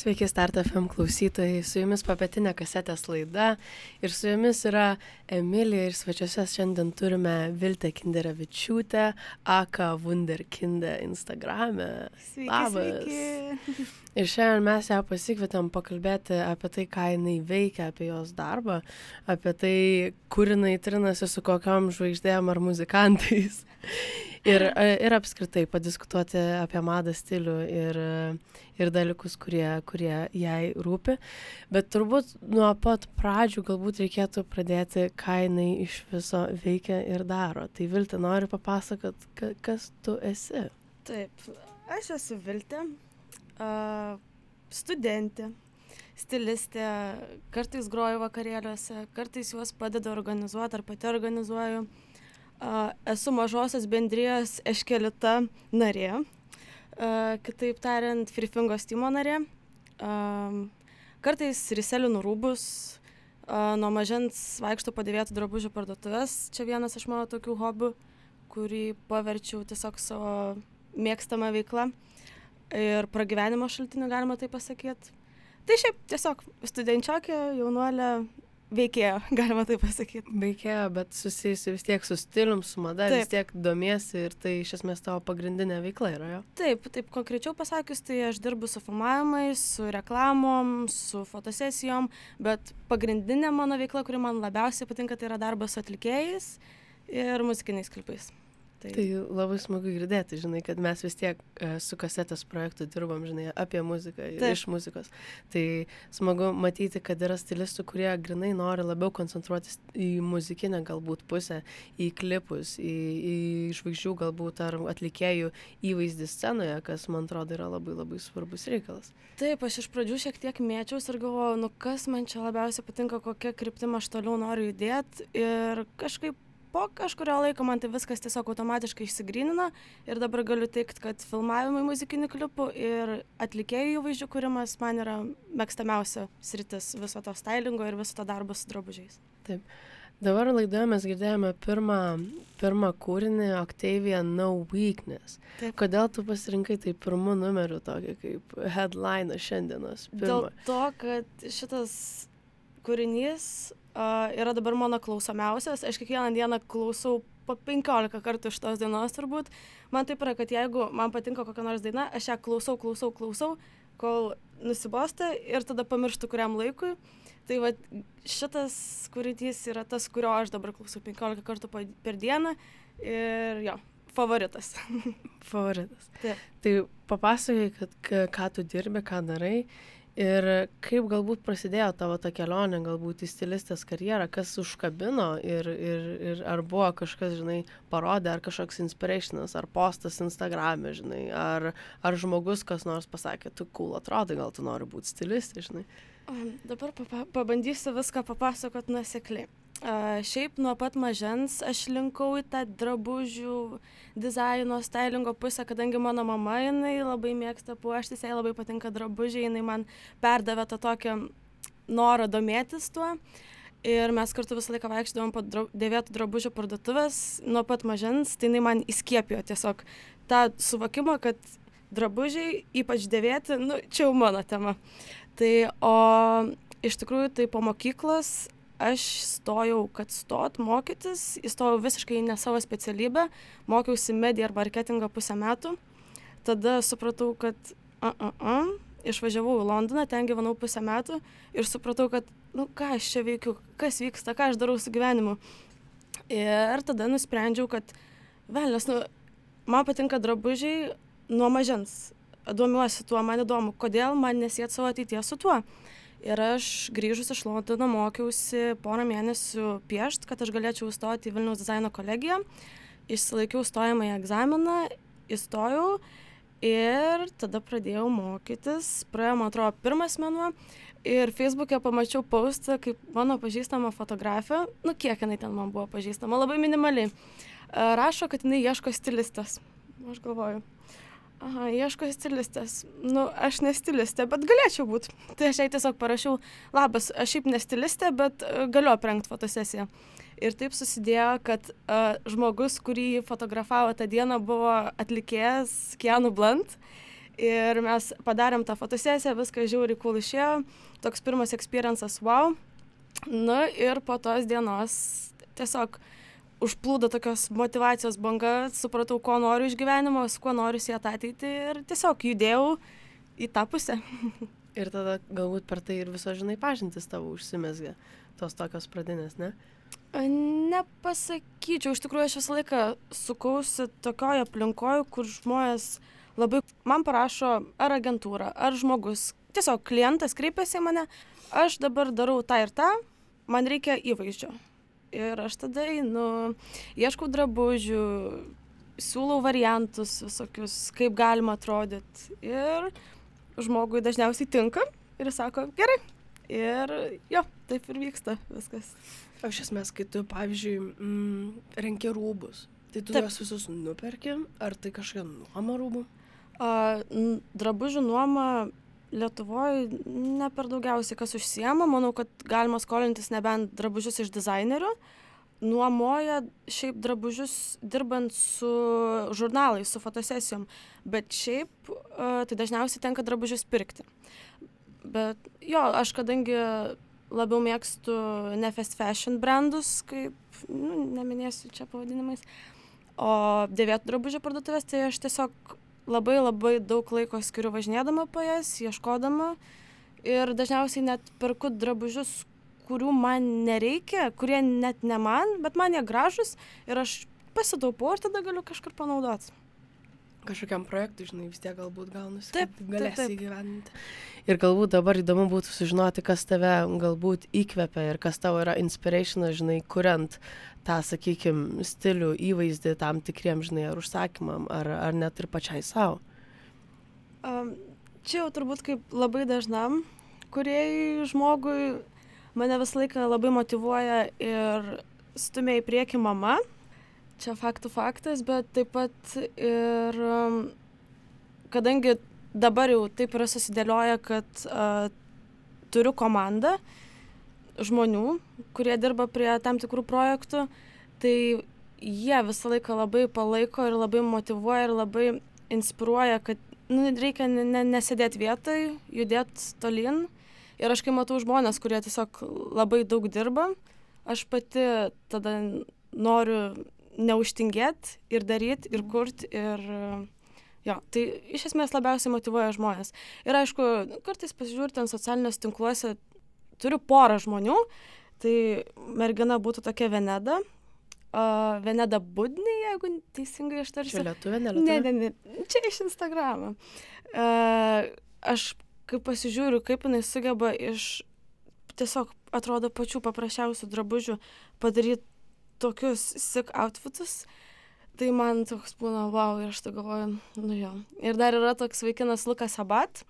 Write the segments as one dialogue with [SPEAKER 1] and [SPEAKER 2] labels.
[SPEAKER 1] Sveiki, Start FM klausytojai, su jumis papietinė kasetės laida ir su jumis yra Emilija ir svečiuose šiandien turime Viltę Kinderevičiūtę, Aka Wunderkinde Instagram'e.
[SPEAKER 2] Sveiki,
[SPEAKER 1] Labas.
[SPEAKER 2] sveiki.
[SPEAKER 1] Ir šiandien mes ją pasikvietėm pakalbėti apie tai, ką jinai veikia, apie jos darbą, apie tai, kur jinai trinasi su kokiam žvaigždėm ar muzikantais. Ir, ir apskritai padiskutuoti apie madą stilių ir, ir dalykus, kurie, kurie jai rūpi. Bet turbūt nuo pat pradžių galbūt reikėtų pradėti, ką jinai iš viso veikia ir daro. Tai Vilti, noriu papasakot, ka- kas tu esi.
[SPEAKER 2] Taip, aš esu Viltė, uh, studentė, stilistė, kartais groju vakarėliuose, kartais juos padedu organizuoti ar pati organizuoju. Uh, esu mažosios bendrijos Eškelita narė, kitaip tariant, Frifingo stimo narė. Kartais riselinu rūbus, nuo mažens vaikšto padėvėtų drabužių parduotuvės. Čia vienas iš mano tokių hobių, kurį paverčiau tiesiog savo mėgstamą veiklą ir pragyvenimo šaltiniu, galima tai pasakyti. Tai šiaip tiesiog studenčiokė, jaunuolė, veikėja, galima tai pasakyti.
[SPEAKER 1] Veikėjo, bet susijusi vis tiek su stilium, su mada, Taip. vis
[SPEAKER 2] Taip.
[SPEAKER 1] tiek domiesi ir tai iš esmės tavo pagrindinė veikla yra jo.
[SPEAKER 2] Taip, taip konkrečiau pasakius, tai aš dirbu su filmavimais, su reklamom, su fotosesijom, bet pagrindinė mano veikla, kuri man labiausiai patinka, tai yra darbas su atlikėjais ir muzikiniais klipais. Tai,
[SPEAKER 1] Tai labai smagu girdėti, žinai, kad mes vis tiek e, su kasetės projektu dirbam, žinai, apie muziką ir
[SPEAKER 2] Taip.
[SPEAKER 1] iš muzikos. Tai smagu matyti, kad yra stilistų, kurie grinai nori labiau koncentruotis į muzikinę galbūt pusę, į klipus, į, į žvaigždžių galbūt ar atlikėjų įvaizdį scenoje, kas man atrodo yra labai labai svarbus reikalas.
[SPEAKER 2] Taip, aš iš pradžių šiek tiek mėčiaus ir galvojau, nu kas man čia labiausiai patinka, kokia kryptim aš toliau noriu judėti. Ir kažkaip po kažkurio laiko man tai viskas tiesiog automatiškai išsigrynino ir dabar galiu teikti, kad filmavimai muzikinių klipų ir atlikėjų įvaizdžių kūrimas man yra mėgstamiausia sritis viso to stylingo ir viso to darbo su drabužiais.
[SPEAKER 1] Dabar laidoje mes girdėjome pirmą, pirmą kūrinį Octavia No Weakness.
[SPEAKER 2] Taip.
[SPEAKER 1] Kodėl tu pasirinkai tai pirmu numeriu tokį kaip headline šiandienos?
[SPEAKER 2] Dėl
[SPEAKER 1] Pirmą.
[SPEAKER 2] to, kad šitas kūrinys yra dabar mano klausomiausias, aš kiekvieną dieną klausau po 15 kartų iš tos dainos turbūt. Man taip yra, kad jeigu man patinka kokia nors daina, aš ją klausau, klausau, klausau, kol nusibosta ir tada pamirštu kuriam laikui. Tai va šitas kūrinys yra tas, kurio aš dabar klausau 15 kartų per dieną ir jo, favoritas.
[SPEAKER 1] Favoritas.
[SPEAKER 2] Taip.
[SPEAKER 1] Tai papasakai, kad ką tu dirbi, ką darai ir kaip galbūt prasidėjo tavo ta kelionė, galbūt į stilistės karjerą, kas užkabino ir, ir, ir ar buvo kažkas, žinai, parodė, ar kažkoks inspirationas, ar postas Instagram'e, žinai, ar, ar žmogus kas nors pasakė, tu cool atrodai, gal tu nori būti stilistė, žinai.
[SPEAKER 2] Dabar papa pabandysiu viską papasakot nusekliai. Uh, šiaip nuo pat mažens aš linkau į tą drabužių dizaino, stylingo pusę, kadangi mano mama jinai labai mėgsta puoštis, jai labai patinka drabužiai, jinai man perdavė tą tokią norą domėtis tuo. Ir mes kartu visą laiką vaikščiodavome po dra dėvėtų drabužių parduotuvės nuo pat mažens, tai jinai man įskiepijo tiesiog tą suvokimą, kad drabužiai, ypač dėvėti, nu, čia jau mano tema. Tai o iš tikrųjų tai po mokyklos aš stojau, kad stot mokytis, įstojau visiškai ne savo specialybę, mokiausi mediją ar marketingą pusę metų. Tada supratau, kad a, a, a, išvažiavau į Londoną, ten gyvenau pusę metų ir supratau, kad, nu ką aš čia veikiu, kas vyksta, ką aš darau su gyvenimu. Ir tada nusprendžiau, kad, velnės, nu, man patinka drabužiai nuo mažens. Domiuosi tuo, man įdomu, kodėl man nesėt savo ateities su tuo. Ir aš grįžus iš Londono mokiausi porą mėnesių piešt, kad aš galėčiau įstoti į Vilniaus dizaino kolegiją. Išsilaikiau stojamąjį egzaminą, įstojau ir tada pradėjau mokytis. Praėjo, man atrodo, pirmas mėnuo. Ir Facebook'e pamačiau postą, kaip mano pažįstama fotografė, nu kiek jinai ten man buvo pažįstama, labai minimaliai, e, rašo, kad jinai ieško stilistės. Aš galvoju, aha, ieško stilistės. Nu, aš ne stilistė, bet galėčiau būti. Tai aš jai tiesiog parašiau, labas, aš šiaip ne stilistė, bet e, galiu aprengti fotosesiją. Ir taip susidėjo, kad uh, žmogus, kurį fotografavo tą dieną, buvo atlikėjas Keanu Blunt. Ir mes padarėm tą fotosesiją, viskas žiauri cool išėjo, toks pirmas experiences wow. Nu ir po tos dienos tiesiog užplūdo tokios motivacijos banga, supratau, ko noriu iš gyvenimo, su kuo noriu sieti ateitį ir tiesiog judėjau į tą pusę.
[SPEAKER 1] Ir tada galbūt per tai ir viso, žinai, pažintis tavo užsimesgė, tos tokios pradinės, ne?
[SPEAKER 2] Nepasakyčiau, iš tikrųjų aš visą laiką sukausi tokioje aplinkoje, kur žmonės labai man parašo ar agentūra, ar žmogus, tiesiog klientas kreipiasi į mane, aš dabar darau tą ir tą, man reikia įvaizdžio ir aš tada einu, ieškau drabužių, siūlau variantus visokius, kaip galima atrodyti. Ir žmogui dažniausiai tinka ir sako, gerai. Ir jo, taip ir vyksta viskas.
[SPEAKER 1] O iš esmės, kai tu, pavyzdžiui, mm, renki rūbus, tai tu taip. juos visus nuperki, ar tai kažkokia nuoma rūbų?
[SPEAKER 2] A, drabužių nuoma lietuvoj ne per daugiausiai kas užsiema. Manau kad galima skolintis nebent drabužius iš dizainerių. Nuomoja šiaip drabužius dirbant su žurnalais su fotosesijom. Bet šiaip tai dažniausiai tenka drabužius pirkti. Bet jo aš kadangi labiau mėgstu ne fast fashion brandus kaip nu neminėsiu čia pavadinimais o dėvėtų drabužių parduotuves tai aš tiesiog labai labai daug laiko skiriu važinėdama po jas, ieškodama ir dažniausiai net perku drabužius, kurių man nereikia, kurie net ne man, bet man jie gražus ir aš pasitaupau ir tada galiu kažkur panaudoti.
[SPEAKER 1] Kažkokiam projektui, žinai, vis tiek galbūt gaunasi.
[SPEAKER 2] Taip,
[SPEAKER 1] galėsi
[SPEAKER 2] taip, taip.
[SPEAKER 1] įgyvendinti. Ir galbūt dabar įdomu būtų sužinoti, kas tave galbūt įkvepia ir kas tavo yra inspirationas, žinai, kuriant tą, sakykime, stilių, įvaizdį tam tikriem, žinai, ar užsakymam, ar, ar net ir pačiai savo?
[SPEAKER 2] Um, čia jau turbūt kaip labai dažnam kuriejai žmogui mane visą laiką labai motivuoja ir stumia į priekį mama. Čia faktų faktas, bet taip pat ir kadangi dabar jau taip yra susidėlioja, kad uh, turiu komandą, žmonių, kurie dirba prie tam tikrų projektų, tai jie visą laiką labai palaiko ir labai motivuoja ir labai inspiruoja, kad nu, reikia ne, nesėdėti vietoj, judėti tolyn. Ir aš kai matau žmonės, kurie tiesiog labai daug dirba, aš pati tada noriu neužtingėti ir daryti, ir kurti, ir jo, tai iš esmės labiausiai motivuoja žmonės. Ir aišku, kartais pasižiūrint ant socialiniuose tinkluose, turiu porą žmonių, tai mergina būtų tokia Veneda. Uh, Veneda Budnė, jeigu teisingai ištarsiu.
[SPEAKER 1] Čia lietuvė, ne
[SPEAKER 2] lietuvė? Ne, ne, ne, čia iš Instagramo. Uh, aš kai pasižiūriu, kaip jinai sugeba iš tiesiog atrodo pačių paprasčiausių drabužių padaryti tokius sick outfitus, tai man toks būna wow ir aš tai galvoju, nu jo. Ir dar yra toks vaikinas Lukas Abat,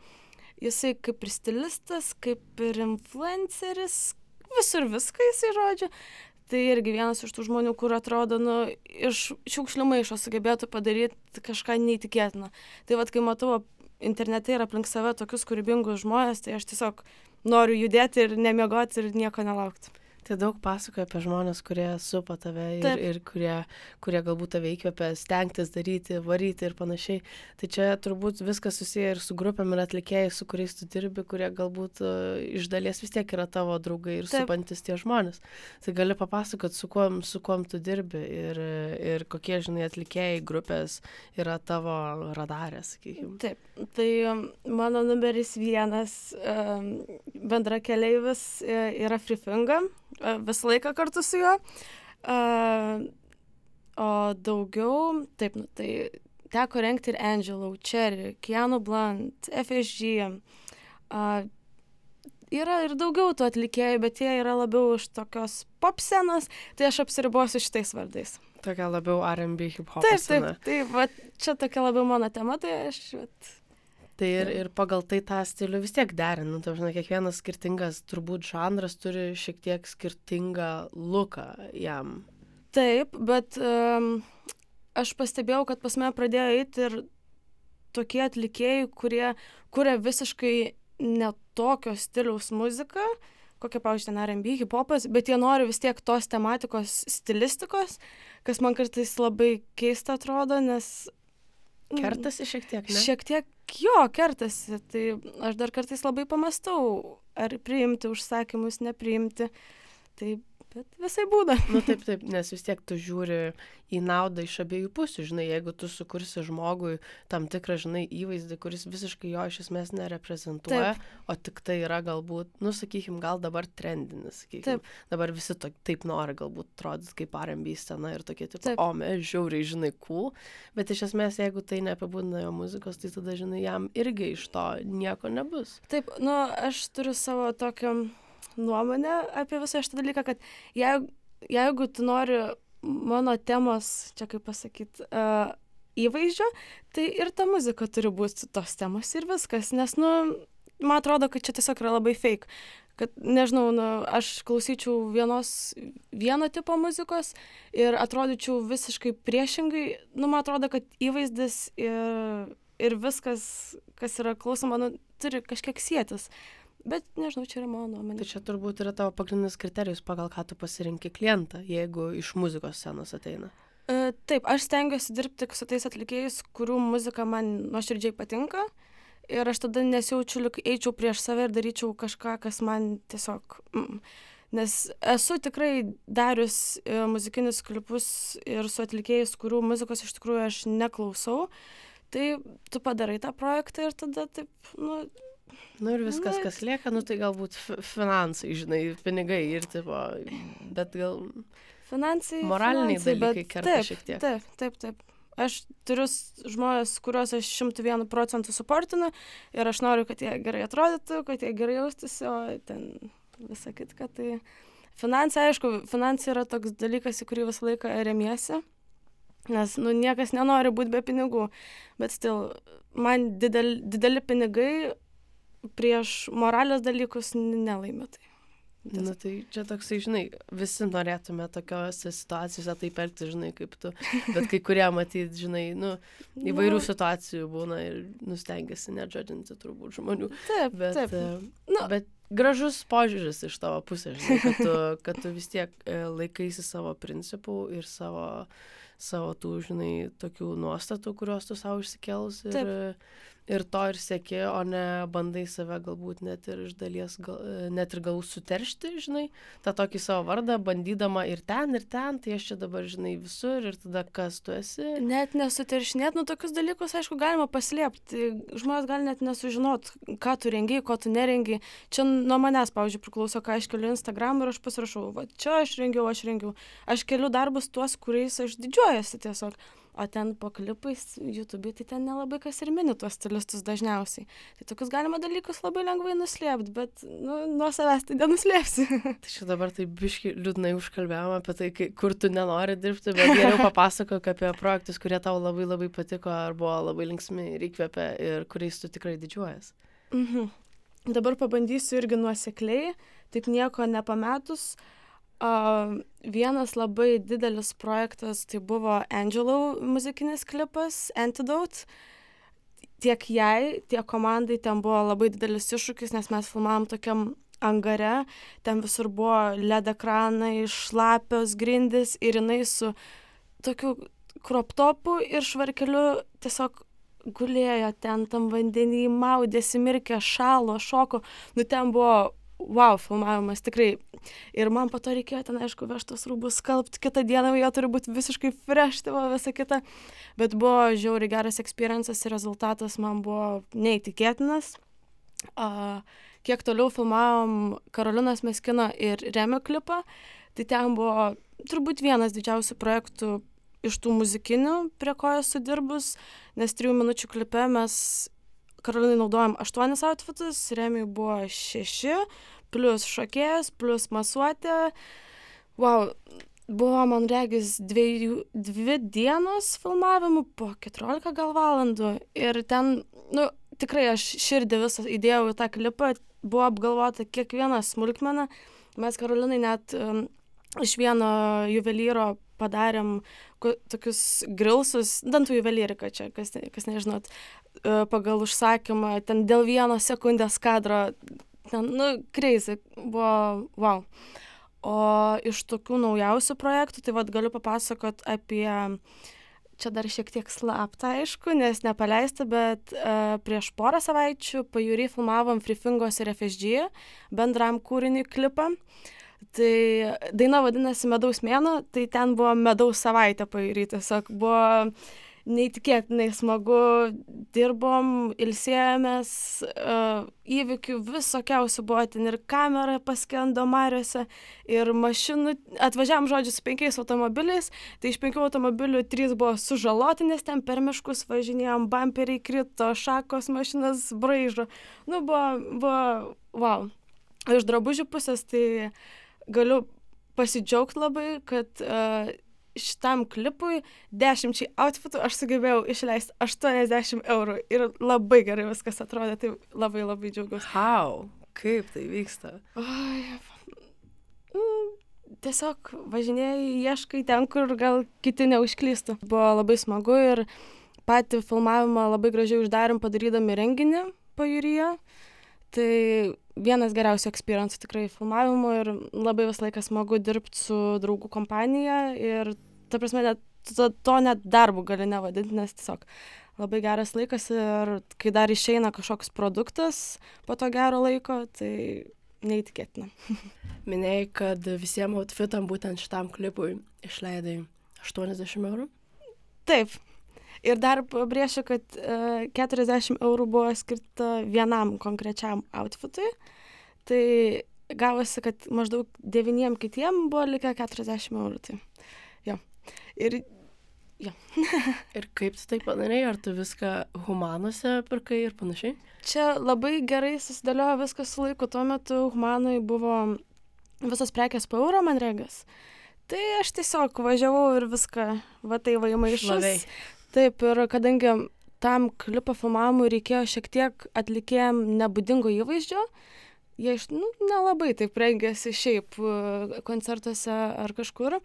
[SPEAKER 2] jisai kaip ir stilistas, kaip ir influenceris, visur viską jisai žodžiu. Tai irgi vienas iš tų žmonių, kur atrodo, nu, iš šiukšlių maišo sugebėtų padaryti kažką neįtikėtino. Tai vad, kai matau internete ir aplink save tokius kūrybingus žmonės, tai aš tiesiog noriu judėti ir nemiegoti ir nieko nelaukti.
[SPEAKER 1] Tai daug pasakoja apie žmonės, kurie supa tave ir, Taip. ir kurie, kurie galbūt tave įkvepia stengtis daryti, varyti ir panašiai. Tai čia turbūt viskas susiję ir su grupėm ir atlikėjai, su kuriais tu dirbi, kurie galbūt uh, iš dalies vis tiek yra tavo draugai ir Taip. supantis tie žmonės. Tai gali papasakot, su kuom, su kuom tu dirbi ir, ir kokie, žinai, atlikėjai grupės yra tavo radarės, sakykime.
[SPEAKER 2] Taip, tai um, mano numeris vienas um, bendra keleivis e, yra Frifinga visą laiką kartu su juo. O daugiau, taip, nu, tai teko renkti ir Angelo, Cherry, Keanu Blunt, FSG. Uh, yra ir daugiau tų atlikėjų, bet jie yra labiau iš tokios pop scenos, tai aš apsiribosiu šitais vardais.
[SPEAKER 1] Tokia labiau RB hip hop.
[SPEAKER 2] Taip, taip, taip, va, čia tokia labiau mano tema, tai aš vat,
[SPEAKER 1] Tai ir, ir pagal tai tą stilių vis tiek derinu. Tai, žinai, kiekvienas skirtingas turbūt žanras turi šiek tiek skirtingą luką jam.
[SPEAKER 2] Taip, bet um, aš pastebėjau, kad pas mane pradėjo eiti ir tokie atlikėjai, kurie kuria visiškai netokio stiliaus muziką, kokia, pavyzdžiui, ten R&B, hip-hopas, bet jie nori vis tiek tos tematikos stilistikos, kas man kartais labai keista atrodo, nes
[SPEAKER 1] Kertasi šiek tiek, ne?
[SPEAKER 2] Šiek tiek jo kertasi, tai aš dar kartais labai pamastau, ar priimti užsakymus, nepriimti. Tai bet visai būna.
[SPEAKER 1] Nu taip, taip, nes vis tiek tu žiūri į naudą iš abiejų pusių, žinai, jeigu tu sukursi žmogui tam tikrą, žinai, įvaizdį, kuris visiškai jo iš esmės nereprezentuoja, taip. o tik tai yra galbūt, nu sakykim, gal dabar trendinis, sakykim, taip. dabar visi to, taip nori galbūt atrodyti kaip R&B scena ir tokie, taip, o mes žiauriai, žinai, cool, bet iš esmės, jeigu tai neapibūdina jo muzikos, tai tada, žinai, jam irgi iš to nieko nebus.
[SPEAKER 2] Taip, nu aš turiu savo tokią nuomonę apie visą šitą dalyką, kad jeigu, jeigu tu nori mano temos, čia kaip pasakyti, uh, įvaizdžio, tai ir ta muzika turi būti tos temos ir viskas, nes, nu, man atrodo, kad čia tiesiog yra labai fake. Kad, nežinau, nu, aš klausyčiau vienos, vieno tipo muzikos ir atrodyčiau visiškai priešingai, nu, man atrodo, kad įvaizdis ir, ir viskas, kas yra klausoma, nu, turi kažkiek sėtis. Bet nežinau, čia yra mano nuomonė.
[SPEAKER 1] Tai čia turbūt yra tavo pagrindinis kriterijus, pagal ką tu pasirinki klientą, jeigu iš muzikos scenos ateina.
[SPEAKER 2] E, taip, aš stengiuosi dirbti su tais atlikėjais, kurių muzika man nuoširdžiai patinka. Ir aš tada nesijaučiu, lyg eičiau prieš save ir daryčiau kažką, kas man tiesiog... Mm. Nes esu tikrai darius e, muzikinius klipus ir su atlikėjais, kurių muzikos iš tikrųjų aš neklausau. Tai tu padarai tą projektą ir tada taip, nu,
[SPEAKER 1] Nu ir viskas, kas lieka, nu tai galbūt finansai, žinai, pinigai ir tipo, bet gal...
[SPEAKER 2] Finansai.
[SPEAKER 1] Moraliniai finansai, dalykai kerta
[SPEAKER 2] taip,
[SPEAKER 1] šiek tiek.
[SPEAKER 2] Taip, taip, taip. Aš turiu žmonės, kuriuos aš 101 procentų suportinu ir aš noriu, kad jie gerai atrodytų, kad jie gerai jaustųsi, o ten visą kitką. Tai finansai, aišku, finansai yra toks dalykas, į kurį visą laiką remiesi. Nes, nu, niekas nenori būti be pinigų, bet stil, man didel, dideli pinigai prieš moralės dalykus nelaimė tai.
[SPEAKER 1] Na nu, tai čia toksai, žinai, visi norėtume tokiose situacijose taip elgtis, žinai, kaip tu. Bet kai kurie matyti, žinai, nu, įvairių no. situacijų būna ir nustengiasi nedžadinti turbūt žmonių.
[SPEAKER 2] Taip,
[SPEAKER 1] bet,
[SPEAKER 2] taip.
[SPEAKER 1] No. Nu. Bet gražus požiūris iš tavo pusės, žinai, kad tu, kad tu vis tiek e, laikaisi savo principų ir savo, savo tų, žinai, tokių nuostatų, kuriuos tu savo išsikelus. Ir, taip ir to ir seki, o ne bandai save galbūt net ir iš dalies, gal, net ir gal suteršti, žinai, tą tokį savo vardą, bandydama ir ten, ir ten, tai aš čia dabar, žinai, visur ir tada kas tu esi.
[SPEAKER 2] Net nesuteršinėt, nu tokius dalykus, aišku, galima paslėpti. Žmonės gali net nesužinot, ką tu rengiai, ko tu nerengiai. Čia nuo manęs, pavyzdžiui, priklauso, ką aš keliu Instagram ir aš pasirašau, va čia aš rengiau, aš rengiau. Aš keliu darbus tuos, kuriais aš didžiuojasi tiesiog o ten po klipais YouTube, tai ten nelabai kas ir mini tuos stilistus dažniausiai. Tai tokius galima dalykus labai lengvai nuslėpti, bet nu, nuo savęs tai nenuslėpsi.
[SPEAKER 1] tai čia dabar tai biški liūdnai užkalbėjome apie tai, kai, kur tu nenori dirbti, bet geriau papasakok apie projektus, kurie tau labai labai patiko ar buvo labai linksmi ir įkvėpė ir kuriais tu tikrai didžiuojas.
[SPEAKER 2] Mhm. Dabar pabandysiu irgi nuosekliai, taip nieko nepametus. Uh, Uh, vienas labai didelis projektas tai buvo Angelo muzikinis klipas Antidote. Tiek jai, tiek komandai ten buvo labai didelis iššūkis, nes mes filmavom tokiam angare, ten visur buvo led ekranai, šlapios grindis ir jinai su tokiu kroptopu ir švarkeliu tiesiog gulėjo ten tam vandenį, maudėsi, mirkė, šalo, šoko. Nu ten buvo wow, filmavimas tikrai. Ir man po to reikėjo ten, aišku, vežtos rūbus skalbti, kitą dieną jie turi būti visiškai fresh, tai visą kitą. Bet buvo žiauriai geras experiences ir rezultatas man buvo neįtikėtinas. Uh, kiek toliau filmavom Karolinos Meskino ir Remio klipą, tai ten buvo turbūt vienas didžiausių projektų iš tų muzikinių, prie ko esu dirbus, nes trijų minučių klipe mes Karolinai naudojom aštuonis outfitus, Remiui buvo šeši, plus šokėjas, plus masuotė. Wow, buvo, man regis, dviejų, dvi dienos filmavimų po 14 gal valandų. Ir ten, nu, tikrai aš širdį visą įdėjau į tą klipą, buvo apgalvota kiekviena smulkmena. Mes Karolinai net um, iš vieno juvelyro padarėm tokius grilsus, dantų juvelyrika čia, kas, kas nežinot, e, pagal užsakymą, ten dėl vieno sekundės kadro, ten, nu, crazy, buvo, wow. O iš tokių naujausių projektų, tai vad galiu papasakot apie čia dar šiek tiek slapta, aišku, nes nepaleista, bet uh, prieš porą savaičių pajūry filmavom Freefingos ir FSG bendram kūriniui klipą. Tai daina vadinasi Medaus mėno, tai ten buvo Medaus savaitė pajūry, tiesiog buvo uh, neįtikėtinai smagu, dirbom, ilsėjomės, uh, įvykių visokiausių buvo ten ir kamera paskendo mariuose, ir mašinų, atvažiavam žodžiu su penkiais automobiliais, tai iš penkių automobilių trys buvo sužaloti, nes ten per miškus važinėjom, bumperiai krito, šakos mašinas braižo. Nu, buvo, buvo, wow. Iš drabužių pusės tai galiu pasidžiaugti labai, kad uh, šitam klipui dešimčiai outfitų aš sugebėjau išleisti 80 eurų ir labai gerai viskas atrodė, tai labai labai džiaugiuosi.
[SPEAKER 1] How? Kaip tai vyksta?
[SPEAKER 2] Oi, mm, tiesiog važinėjai, ieškai ten, kur gal kiti neužklystų. Buvo labai smagu ir patį filmavimą labai gražiai uždarėm padarydami renginį pajūryje. Tai vienas geriausių experience tikrai filmavimo ir labai visą laiką smagu dirbti su draugų kompanija ir ta prasme net to, to net darbu gali nevadinti, nes tiesiog labai geras laikas ir kai dar išeina kažkoks produktas po to gero laiko, tai neįtikėtina.
[SPEAKER 1] Minėjai, kad visiems outfitam būtent šitam klipui išleidai 80 eurų?
[SPEAKER 2] Taip. Ir dar pabrėšiu, kad e, 40 eurų buvo skirta vienam konkrečiam outfitui. Tai gavosi, kad maždaug devyniem kitiem buvo likę 40 eurų. Tai jo. Ir jo.
[SPEAKER 1] ir kaip tu tai padarai? Ar tu viską humanuose pirkai ir panašiai?
[SPEAKER 2] Čia labai gerai susidėliojo viskas su laiku. Tuo metu humanui buvo visos prekės po eurą, man regas. Tai aš tiesiog važiavau ir viską, va tai va įmaišus. Taip, ir kadangi tam klipo filmavimui reikėjo šiek tiek atlikėjim nebūdingo įvaizdžio, jie iš, nu, nelabai taip rengėsi šiaip e, koncertuose ar kažkur.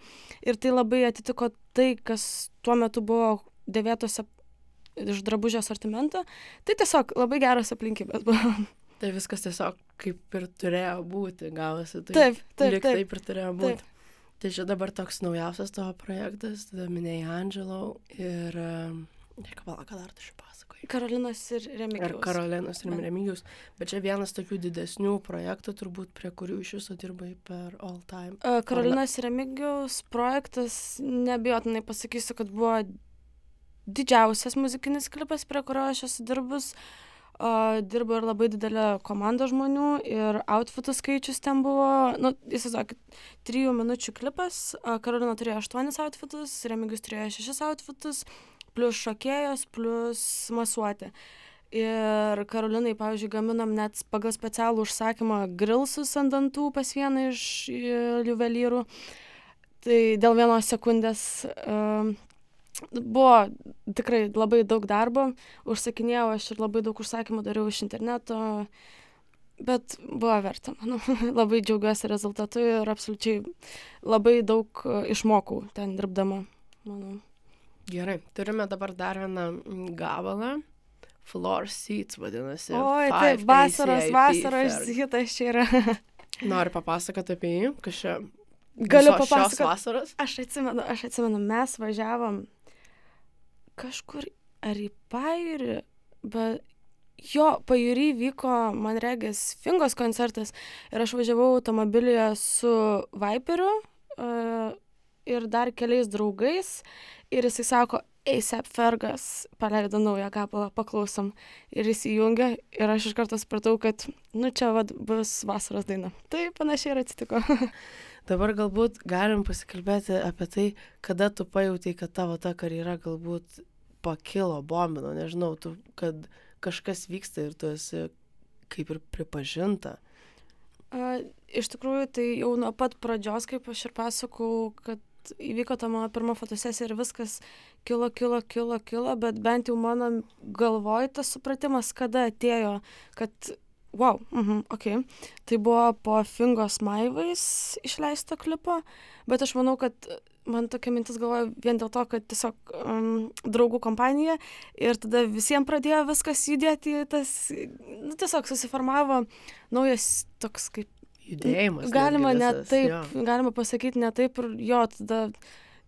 [SPEAKER 2] Ir tai labai atitiko tai, kas tuo metu buvo dėvėtose iš drabužio asortimento. Tai tiesiog labai geros aplinkybės buvo.
[SPEAKER 1] Tai viskas tiesiog kaip ir turėjo būti, gavosi.
[SPEAKER 2] Tai taip, taip, taip.
[SPEAKER 1] Taip ir turėjo būti. Taip. Tai čia dabar toks naujausias tavo projektas, tada minėjai Angelo ir... Reikia palauk, ką dar tu šį pasakoji.
[SPEAKER 2] Karolinas ir Remigijus.
[SPEAKER 1] Ir Karolinas ir Remigijus. Bet čia vienas tokių didesnių projektų, turbūt, prie kurių iš viso dirbai per all time.
[SPEAKER 2] Uh, Karolinas ir Remigijus projektas, nebijotinai pasakysiu, kad buvo didžiausias muzikinis klipas, prie kurio aš esu dirbus. Uh, dirbo ir labai didelė komanda žmonių ir outfitų skaičius ten buvo, nu, įsivaizduokit, trijų minučių klipas, Karolina turėjo aštuonis outfitus, Remigius turėjo šešis outfitus, plus šokėjos, plus masuotė. Ir Karolinai, pavyzdžiui, gaminam net pagal specialų užsakymą grilsus ant dantų pas vieną iš juvelyrų. Tai dėl vienos sekundės uh, buvo tikrai labai daug darbo, užsakinėjau aš ir labai daug užsakymų dariau iš interneto, bet buvo verta, manau, labai džiaugiuosi rezultatu ir absoliučiai labai daug išmokau ten dirbdama, manau.
[SPEAKER 1] Gerai, turime dabar dar vieną gabalą. Floor Seats vadinasi.
[SPEAKER 2] Oi, taip, vasaros, vasaros hitas čia yra.
[SPEAKER 1] Noriu papasakoti apie jį, kas čia.
[SPEAKER 2] Galiu papasakoti. Aš atsimenu, aš atsimenu, mes važiavom kažkur ar į pajūrį, bet jo, pajūrį vyko, man regis, Fingos koncertas ir aš važiavau automobilyje su Viperiu uh, ir dar keliais draugais ir jisai sako, ASAP Fergas paleido naują gabalą, paklausom. Ir jis įjungia ir aš iš karto supratau, kad, nu čia vad bus vasaros daina. Tai panašiai ir atsitiko.
[SPEAKER 1] Dabar galbūt galim pasikalbėti apie tai, kada tu pajautai, kad tavo ta karjera galbūt pakilo, bombino, nežinau, tu, kad kažkas vyksta ir tu esi kaip ir pripažinta.
[SPEAKER 2] A, iš tikrųjų, tai jau nuo pat pradžios, kaip aš ir pasakau, kad įvyko ta mano pirma fotosesija ir viskas kilo, kilo, kilo, kilo, bet bent jau mano galvoj tas supratimas, kada atėjo, kad wow, mhm, ok. Tai buvo po Fingos Maivais išleisto klipo, bet aš manau, kad man tokia mintis galvoja vien dėl to, kad tiesiog um, draugų kompanija ir tada visiems pradėjo viskas judėti, tas, nu, tiesiog susiformavo naujas toks kaip
[SPEAKER 1] judėjimas.
[SPEAKER 2] Galima net taip, jo. galima pasakyti net taip ir jo, tada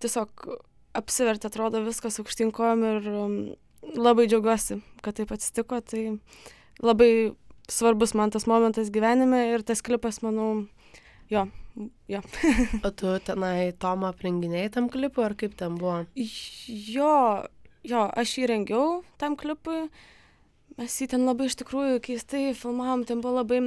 [SPEAKER 2] tiesiog apsivertė, atrodo, viskas aukštinkojom ir um, labai džiaugiuosi, kad taip atsitiko. Tai labai svarbus man tas momentas gyvenime ir tas klipas, manau, jo. jo.
[SPEAKER 1] o tu tenai Tomą aprenginėjai tam klipui, ar kaip ten buvo?
[SPEAKER 2] Jo, jo, aš jį rengiau tam klipui. Mes jį ten labai iš tikrųjų keistai filmavom, ten buvo labai,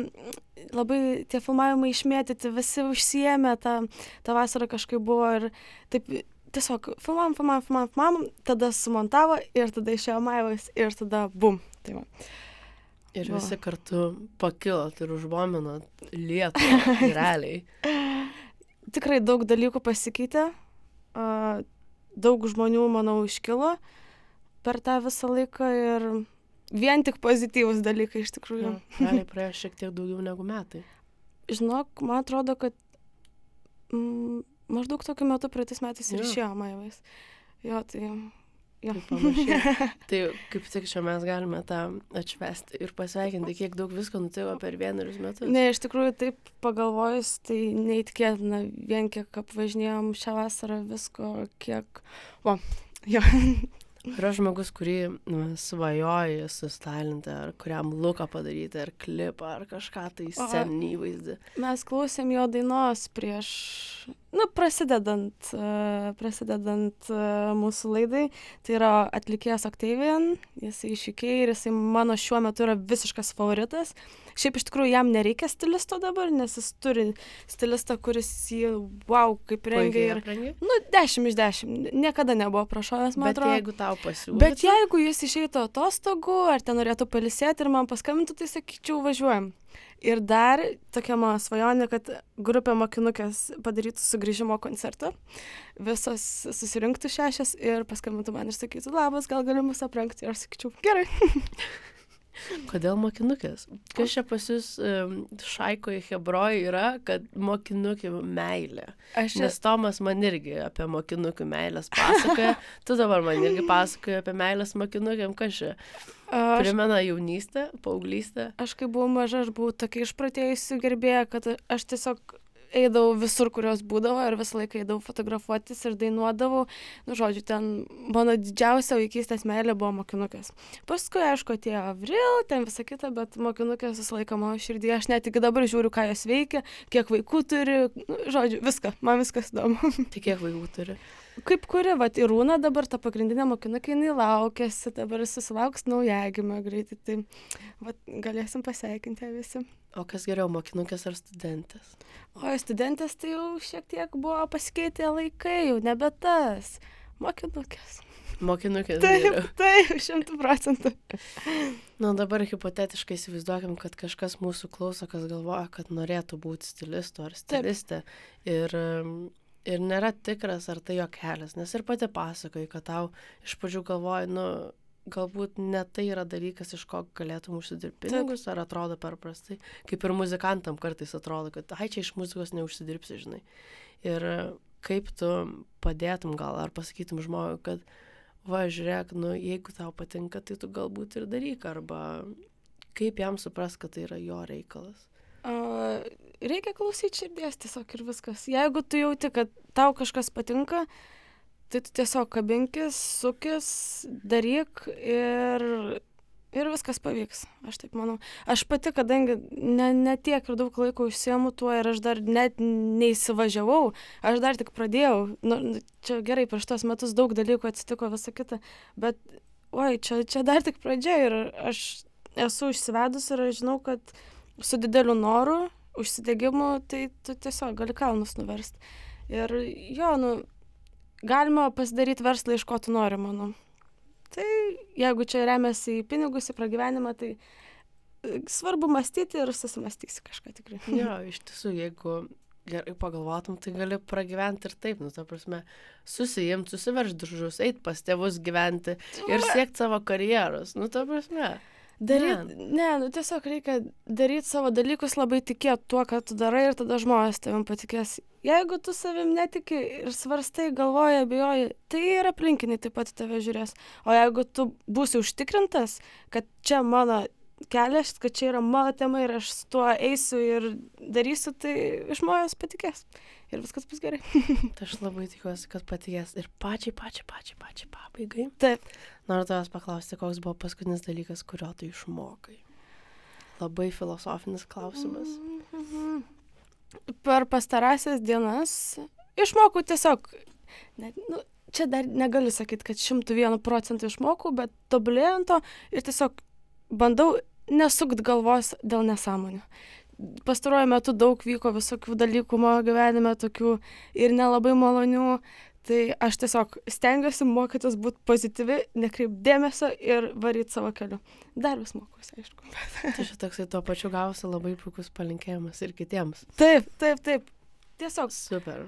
[SPEAKER 2] labai tie filmavimai išmėtyti, visi užsiemė, tą, tą vasarą kažkaip buvo ir taip tiesiog filmavom, filmavom, filmavom, filmavom, tada sumontavo ir tada išėjo Maivas ir tada bum. Tai va.
[SPEAKER 1] Ir Va. visi kartu pakilot ir užbominot lietuvą, realiai.
[SPEAKER 2] Tikrai daug dalykų pasikeitė, daug žmonių, manau, iškilo per tą visą laiką ir vien tik pozityvus dalykai iš tikrųjų.
[SPEAKER 1] Ja, realiai praėjo šiek tiek daugiau negu metai.
[SPEAKER 2] Žinok, man atrodo, kad mm, maždaug tokiu metu praeitais metais ir išėjo Maivais. Jo, tai Jo.
[SPEAKER 1] tai kaip tik čia mes galime tą atšvesti ir pasveikinti, kiek daug visko nutiko per vienerius metus.
[SPEAKER 2] Ne, iš tikrųjų, taip pagalvojus, tai neįtikėtina, vien kiek apvažinėjom šią vasarą visko, kiek... O, jo.
[SPEAKER 1] Yra žmogus, kurį svajoji sustalinti, ar kuriam luką padaryti, ar klipą, ar kažką tai sceninį įvaizdį.
[SPEAKER 2] Mes klausėm jo dainos prieš nu, prasidedant, uh, prasidedant uh, mūsų laidai, tai yra atlikėjas Octavian, jisai iššūkiai ir jisai mano šiuo metu yra visiškas favoritas. Šiaip iš tikrųjų jam nereikia stilisto dabar, nes jis turi stilistą, kuris jį, wow, kaip rengia. Ir,
[SPEAKER 1] aprengi?
[SPEAKER 2] nu, 10 iš 10. Niekada nebuvo prašovęs, man
[SPEAKER 1] Bet
[SPEAKER 2] atrodo.
[SPEAKER 1] jeigu tau pasiūlytų.
[SPEAKER 2] Bet jeigu jis išeitų atostogų, ar ten norėtų palisėti ir man paskambintų, tai sakyčiau, važiuojam. Ir dar tokia mano svajonė, kad grupė mokinukės padarytų sugrįžimo koncertą. Visos susirinktų šešias ir paskambintų man ir sakytų, labas, gal galiu mus aprengti. Ir aš sakyčiau, gerai.
[SPEAKER 1] Kodėl mokinukės? Kas čia pas jūs um, šaikoje Hebroje yra, kad mokinukių meilė? Aš Nes Tomas man irgi apie mokinukių meilės pasakoja, tu dabar man irgi pasakoja apie meilės mokinukiam, kas čia? Aš, Primena jaunystę, paauglystę.
[SPEAKER 2] Aš kai buvau maža, aš buvau tokia išpratėjusi gerbėja, kad aš tiesiog eidavau visur, kurios būdavo ir visą laiką eidavau fotografuotis ir dainuodavau. Nu, žodžiu, ten mano didžiausia vaikystės meilė buvo mokinukės. Paskui, aišku, atėjo Avril, ten visą kitą, bet mokinukės visą laiką mano širdį. Aš net iki dabar žiūriu, ką jos veikia, kiek vaikų turi. Nu, žodžiu, viską, man viskas įdomu.
[SPEAKER 1] Tai kiek vaikų turi?
[SPEAKER 2] Kaip kuri, va, Irūna dabar ta pagrindinė mokinukė, jinai laukėsi, dabar susilauks naujagimio greitai, tai va, galėsim pasveikinti visi.
[SPEAKER 1] O kas geriau, mokinukės ar studentės?
[SPEAKER 2] O studentės tai jau šiek tiek buvo pasikeitę laikai, jau nebe tas. Mokinukės.
[SPEAKER 1] Mokinukės.
[SPEAKER 2] Taip, geriau. taip, šimtų procentų.
[SPEAKER 1] Na dabar hipotetiškai įsivaizduokim, kad kažkas mūsų klauso, kas galvoja, kad norėtų būti stilistu ar stilistė. Ir, ir nėra tikras, ar tai jo kelias. Nes ir pati pasakoji, kad tau iš pradžių galvoji, nu, galbūt ne tai yra dalykas, iš ko galėtum užsidirbti pinigus, ar atrodo per prastai. Kaip ir muzikantam kartais atrodo, kad, ai, čia iš muzikos neužsidirbsi, žinai. Ir kaip tu padėtum gal, ar pasakytum žmogui, kad, va, žiūrėk, nu, jeigu tau patinka, tai tu galbūt ir daryk, arba kaip jam supras, kad tai yra jo reikalas.
[SPEAKER 2] Uh, reikia klausyti širdies tiesiog ir viskas. Jeigu tu jauti, kad tau kažkas patinka, tai tu tiesiog kabinkis, sukis, daryk ir, ir viskas pavyks. Aš taip manau. Aš pati, kadangi ne, ne tiek ir daug laiko užsiemu tuo ir aš dar net neįsivažiavau, aš dar tik pradėjau. Nu, čia gerai, prieš tos metus daug dalykų atsitiko, visa kita, bet, oi, čia, čia dar tik pradžia ir aš esu užsivedus ir aš žinau, kad su dideliu noru, užsidegimu, tai tu tiesiog gali kalnus nuversti. Ir jo, nu, galima pasidaryti verslą, iš ko tu nori, manau. Tai jeigu čia remiasi į pinigus, į pragyvenimą, tai e, svarbu mąstyti ir susimastysi kažką tikrai.
[SPEAKER 1] Jo, iš tiesų, jeigu gerai pagalvotum, tai gali pragyventi ir taip, nu, ta prasme, susijimti, susiverš diržus, eiti pas tėvus gyventi ir siekti savo karjeros, nu, ta prasme.
[SPEAKER 2] Daryt, ne. nu tiesiog reikia daryti savo dalykus, labai tikėti tuo, ką tu darai ir tada žmonės tavim patikės. Jeigu tu savim netiki ir svarstai, galvoji, abejoji, tai ir aplinkiniai taip pat tave žiūrės. O jeigu tu būsi užtikrintas, kad čia mano kelias, kad čia yra mano tema ir aš su tuo eisiu ir darysiu, tai žmonės patikės. Ir viskas bus gerai.
[SPEAKER 1] Tai aš labai tikiuosi, kad patikės. Ir pačiai, pačiai, pačiai, pačiai pabaigai.
[SPEAKER 2] Taip.
[SPEAKER 1] Noriu tavęs paklausti, koks buvo paskutinis dalykas, kurio tu išmokai. Labai filosofinis klausimas.
[SPEAKER 2] Mhm. Per pastarąsias dienas išmokau tiesiog, net, nu, čia dar negaliu sakyti, kad šimtų vienu procentų išmokau, bet tobulėjant to ir tiesiog bandau nesukt galvos dėl nesąmonių pastaruoju metu daug vyko visokių dalykų mano gyvenime, tokių ir nelabai malonių. Tai aš tiesiog stengiuosi mokytis būti pozityvi, nekreip dėmesio ir varyti savo keliu. Dar vis mokuosi, aišku.
[SPEAKER 1] tai čia toksai tuo pačiu gausi labai puikus palinkėjimas ir kitiems.
[SPEAKER 2] Taip, taip, taip. Tiesiog.
[SPEAKER 1] Super.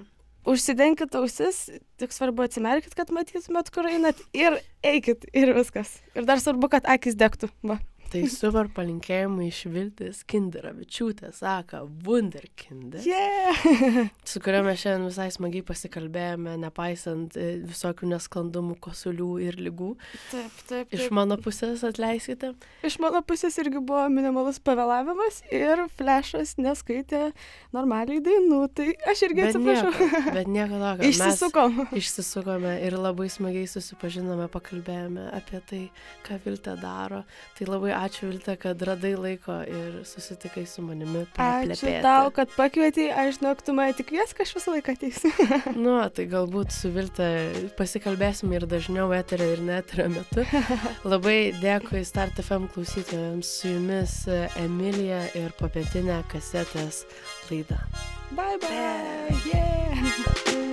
[SPEAKER 2] Užsidenkit ausis, tik svarbu atsimerkit, kad matytumėt, kur einat ir eikit ir viskas. Ir dar svarbu, kad akis degtų. Va.
[SPEAKER 1] Tai super palinkėjimai iš Viltės Kinderavičiūtė, sako, Wunderkinde.
[SPEAKER 2] Yeah!
[SPEAKER 1] su kuria mes šiandien visai smagiai pasikalbėjome, nepaisant e, visokių nesklandumų, kosulių ir lygų.
[SPEAKER 2] Taip, taip. taip.
[SPEAKER 1] Iš mano pusės atleiskite.
[SPEAKER 2] Iš mano pusės irgi buvo minimalus pavėlavimas ir flešas neskaitė normaliai dainų, tai aš irgi
[SPEAKER 1] bet
[SPEAKER 2] atsiprašau.
[SPEAKER 1] Nieko, bet nieko tokio.
[SPEAKER 2] Išsisukom.
[SPEAKER 1] Mes išsisukome ir labai smagiai susipažinome, pakalbėjome apie tai, ką Viltė daro. Tai labai ačiū Viltė, kad radai laiko ir susitikai su manimi.
[SPEAKER 2] Ačiū tau, kad pakvietei, aš žinau, tu mane tik vies, kad aš visą laiką ateisiu.
[SPEAKER 1] nu, tai galbūt su Viltė pasikalbėsime ir dažniau eterio ir neterio metu. Labai dėkui Start FM klausytojams, su jumis Emilija ir papietinė kasetės laida.
[SPEAKER 2] Bye bye. Yeah.